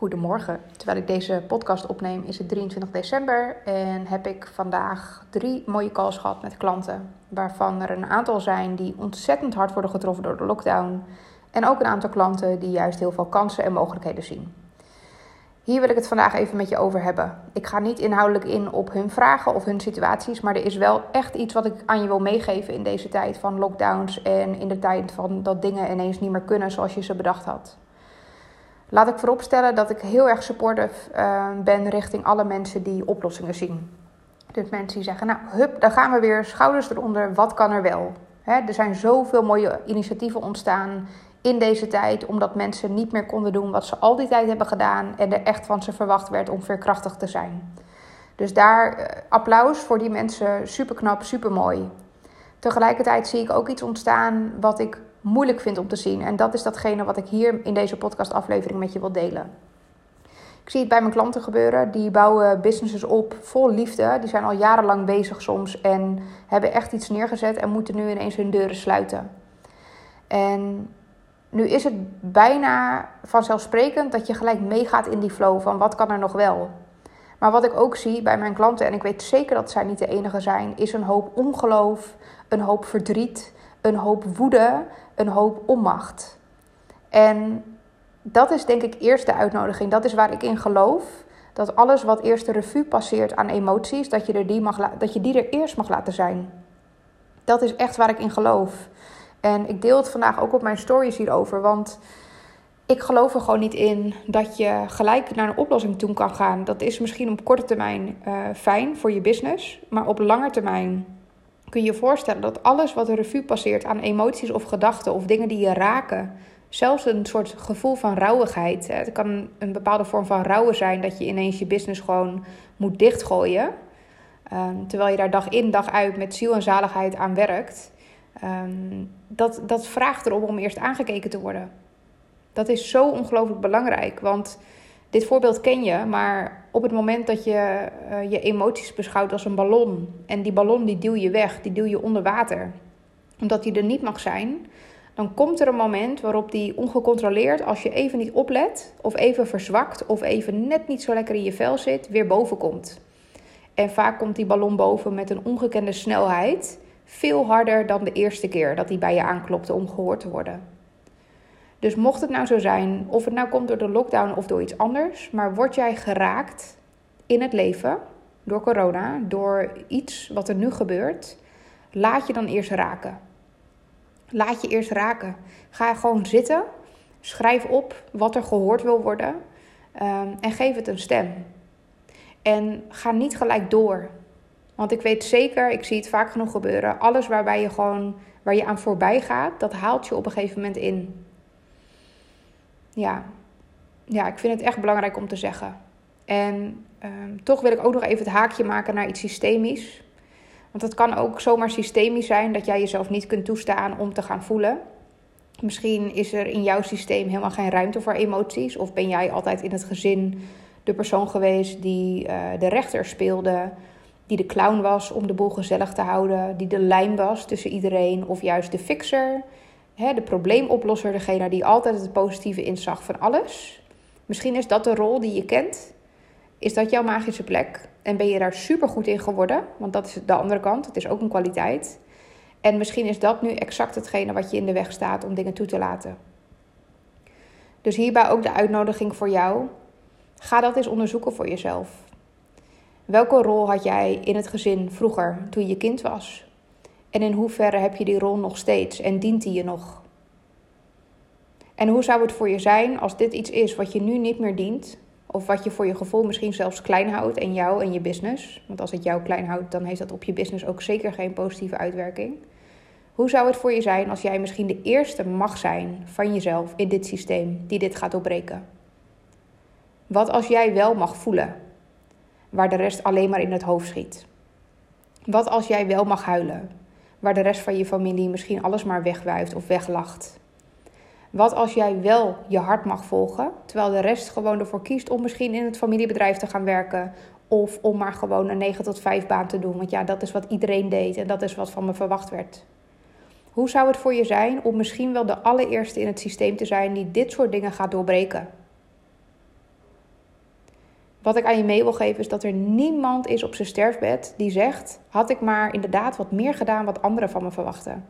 Goedemorgen. Terwijl ik deze podcast opneem is het 23 december en heb ik vandaag drie mooie calls gehad met klanten. Waarvan er een aantal zijn die ontzettend hard worden getroffen door de lockdown. En ook een aantal klanten die juist heel veel kansen en mogelijkheden zien. Hier wil ik het vandaag even met je over hebben. Ik ga niet inhoudelijk in op hun vragen of hun situaties, maar er is wel echt iets wat ik aan je wil meegeven in deze tijd van lockdowns en in de tijd van dat dingen ineens niet meer kunnen zoals je ze bedacht had. Laat ik vooropstellen dat ik heel erg supportive uh, ben richting alle mensen die oplossingen zien. Dus mensen die zeggen, nou hup, daar gaan we weer, schouders eronder, wat kan er wel? er zijn zoveel mooie initiatieven ontstaan in deze tijd, omdat mensen niet meer konden doen wat ze al die tijd hebben gedaan en er echt van ze verwacht werd om veerkrachtig te zijn. Dus daar uh, applaus voor die mensen, super knap, super mooi. Tegelijkertijd zie ik ook iets ontstaan wat ik moeilijk vind om te zien. En dat is datgene wat ik hier in deze podcastaflevering met je wil delen. Ik zie het bij mijn klanten gebeuren. Die bouwen businesses op vol liefde. Die zijn al jarenlang bezig soms en hebben echt iets neergezet en moeten nu ineens hun deuren sluiten. En nu is het bijna vanzelfsprekend dat je gelijk meegaat in die flow van wat kan er nog wel. Maar wat ik ook zie bij mijn klanten, en ik weet zeker dat zij niet de enige zijn, is een hoop ongeloof, een hoop verdriet, een hoop woede, een hoop onmacht. En dat is denk ik eerst de uitnodiging. Dat is waar ik in geloof. Dat alles wat eerst de revue passeert aan emoties, dat je, er die, mag dat je die er eerst mag laten zijn. Dat is echt waar ik in geloof. En ik deel het vandaag ook op mijn stories hierover. Want ik geloof er gewoon niet in dat je gelijk naar een oplossing toe kan gaan. Dat is misschien op korte termijn uh, fijn voor je business. Maar op lange termijn kun je je voorstellen dat alles wat een revue passeert aan emoties of gedachten of dingen die je raken, zelfs een soort gevoel van rauwigheid. Het kan een bepaalde vorm van rouwen zijn dat je ineens je business gewoon moet dichtgooien. Um, terwijl je daar dag in, dag uit met ziel en zaligheid aan werkt. Um, dat, dat vraagt erom om eerst aangekeken te worden. Dat is zo ongelooflijk belangrijk. Want dit voorbeeld ken je, maar op het moment dat je uh, je emoties beschouwt als een ballon en die ballon die duw je weg, die duw je onder water, omdat die er niet mag zijn, dan komt er een moment waarop die ongecontroleerd, als je even niet oplet, of even verzwakt, of even net niet zo lekker in je vel zit, weer boven komt. En vaak komt die ballon boven met een ongekende snelheid, veel harder dan de eerste keer dat hij bij je aanklopte om gehoord te worden. Dus mocht het nou zo zijn, of het nou komt door de lockdown of door iets anders, maar word jij geraakt in het leven door corona, door iets wat er nu gebeurt, laat je dan eerst raken. Laat je eerst raken. Ga gewoon zitten, schrijf op wat er gehoord wil worden um, en geef het een stem. En ga niet gelijk door. Want ik weet zeker, ik zie het vaak genoeg gebeuren, alles waarbij je gewoon, waar je aan voorbij gaat, dat haalt je op een gegeven moment in ja, ja, ik vind het echt belangrijk om te zeggen. En ehm, toch wil ik ook nog even het haakje maken naar iets systemisch. Want het kan ook zomaar systemisch zijn dat jij jezelf niet kunt toestaan om te gaan voelen. Misschien is er in jouw systeem helemaal geen ruimte voor emoties. Of ben jij altijd in het gezin de persoon geweest die uh, de rechter speelde, die de clown was om de boel gezellig te houden, die de lijm was tussen iedereen, of juist de fixer hè, de probleemoplosser, degene die altijd het positieve inzag van alles. Misschien is dat de rol die je kent. Is dat jouw magische plek? En ben je daar super goed in geworden? Want dat is de andere kant. Het is ook een kwaliteit. En misschien is dat nu exact hetgene wat je in de weg staat om dingen toe te laten. Dus hierbij ook de uitnodiging voor jou. Ga dat eens onderzoeken voor jezelf. Welke rol had jij in het gezin vroeger toen je kind was? En in hoeverre heb je die rol nog steeds en dient die je nog? En hoe zou het voor je zijn als dit iets is wat je nu niet meer dient? Of wat je voor je gevoel misschien zelfs klein houdt en jou en je business? Want als het jou klein houdt, dan heeft dat op je business ook zeker geen positieve uitwerking. Hoe zou het voor je zijn als jij misschien de eerste mag zijn van jezelf in dit systeem die dit gaat doorbreken? Wat als jij wel mag voelen, waar de rest alleen maar in het hoofd schiet? Wat als jij wel mag huilen, waar de rest van je familie misschien alles maar wegwuift of weglacht? Wat als jij wel je hart mag volgen, terwijl de rest gewoon ervoor kiest om misschien in het familiebedrijf te gaan werken of om maar gewoon een 9 tot 5 baan te doen? Want ja, dat is wat iedereen deed en dat is wat van me verwacht werd. Hoe zou het voor je zijn om misschien wel de allereerste in het systeem te zijn die dit soort dingen gaat doorbreken? Wat ik aan je mee wil geven is dat er niemand is op zijn sterfbed die zegt: had ik maar inderdaad wat meer gedaan wat anderen van me verwachten.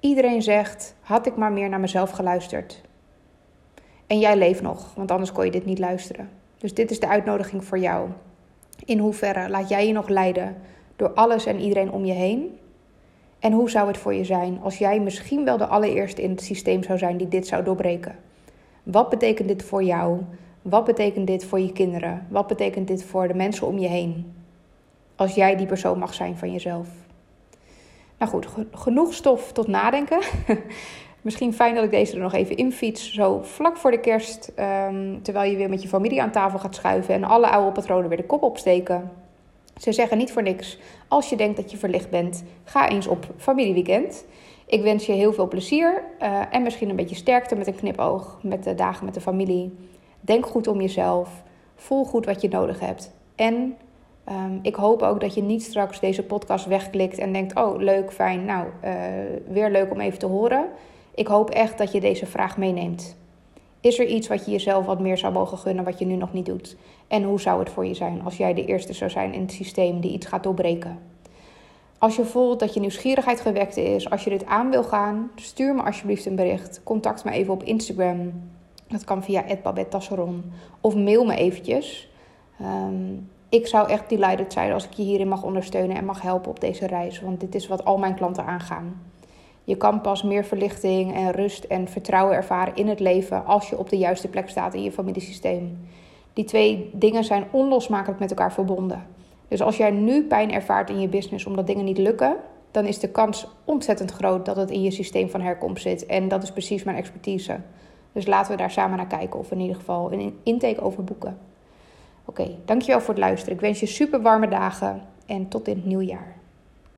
Iedereen zegt: had ik maar meer naar mezelf geluisterd. En jij leeft nog, want anders kon je dit niet luisteren. Dus dit is de uitnodiging voor jou. In hoeverre laat jij je nog leiden door alles en iedereen om je heen? En hoe zou het voor je zijn als jij misschien wel de allereerste in het systeem zou zijn die dit zou doorbreken? Wat betekent dit voor jou? Wat betekent dit voor je kinderen? Wat betekent dit voor de mensen om je heen? Als jij die persoon mag zijn van jezelf. Nou goed, genoeg stof tot nadenken. Misschien fijn dat ik deze er nog even in fiets. Zo vlak voor de kerst. Um, terwijl je weer met je familie aan tafel gaat schuiven. En alle oude patronen weer de kop opsteken. Ze zeggen niet voor niks. Als je denkt dat je verlicht bent, ga eens op familieweekend. Ik wens je heel veel plezier. Uh, en misschien een beetje sterkte met een knipoog. Met de dagen met de familie. Denk goed om jezelf. Voel goed wat je nodig hebt. En um, ik hoop ook dat je niet straks deze podcast wegklikt en denkt: Oh, leuk, fijn. Nou, uh, weer leuk om even te horen. Ik hoop echt dat je deze vraag meeneemt. Is er iets wat je jezelf wat meer zou mogen gunnen wat je nu nog niet doet? En hoe zou het voor je zijn als jij de eerste zou zijn in het systeem die iets gaat doorbreken? Als je voelt dat je nieuwsgierigheid gewekt is, als je dit aan wil gaan, stuur me alsjeblieft een bericht. Contact me even op Instagram. Dat kan via @babettasseron of mail me eventjes. Um, ik zou echt delighted zijn als ik je hierin mag ondersteunen en mag helpen op deze reis, want dit is wat al mijn klanten aangaan. Je kan pas meer verlichting en rust en vertrouwen ervaren in het leven als je op de juiste plek staat in je familiesysteem. Die twee dingen zijn onlosmakelijk met elkaar verbonden. Dus als jij nu pijn ervaart in je business omdat dingen niet lukken, dan is de kans ontzettend groot dat het in je systeem van herkomst zit. En dat is precies mijn expertise. Dus laten we daar samen naar kijken of in ieder geval een intake over boeken. Oké, dankjewel voor het luisteren. Ik wens je super warme dagen en tot in het nieuwjaar.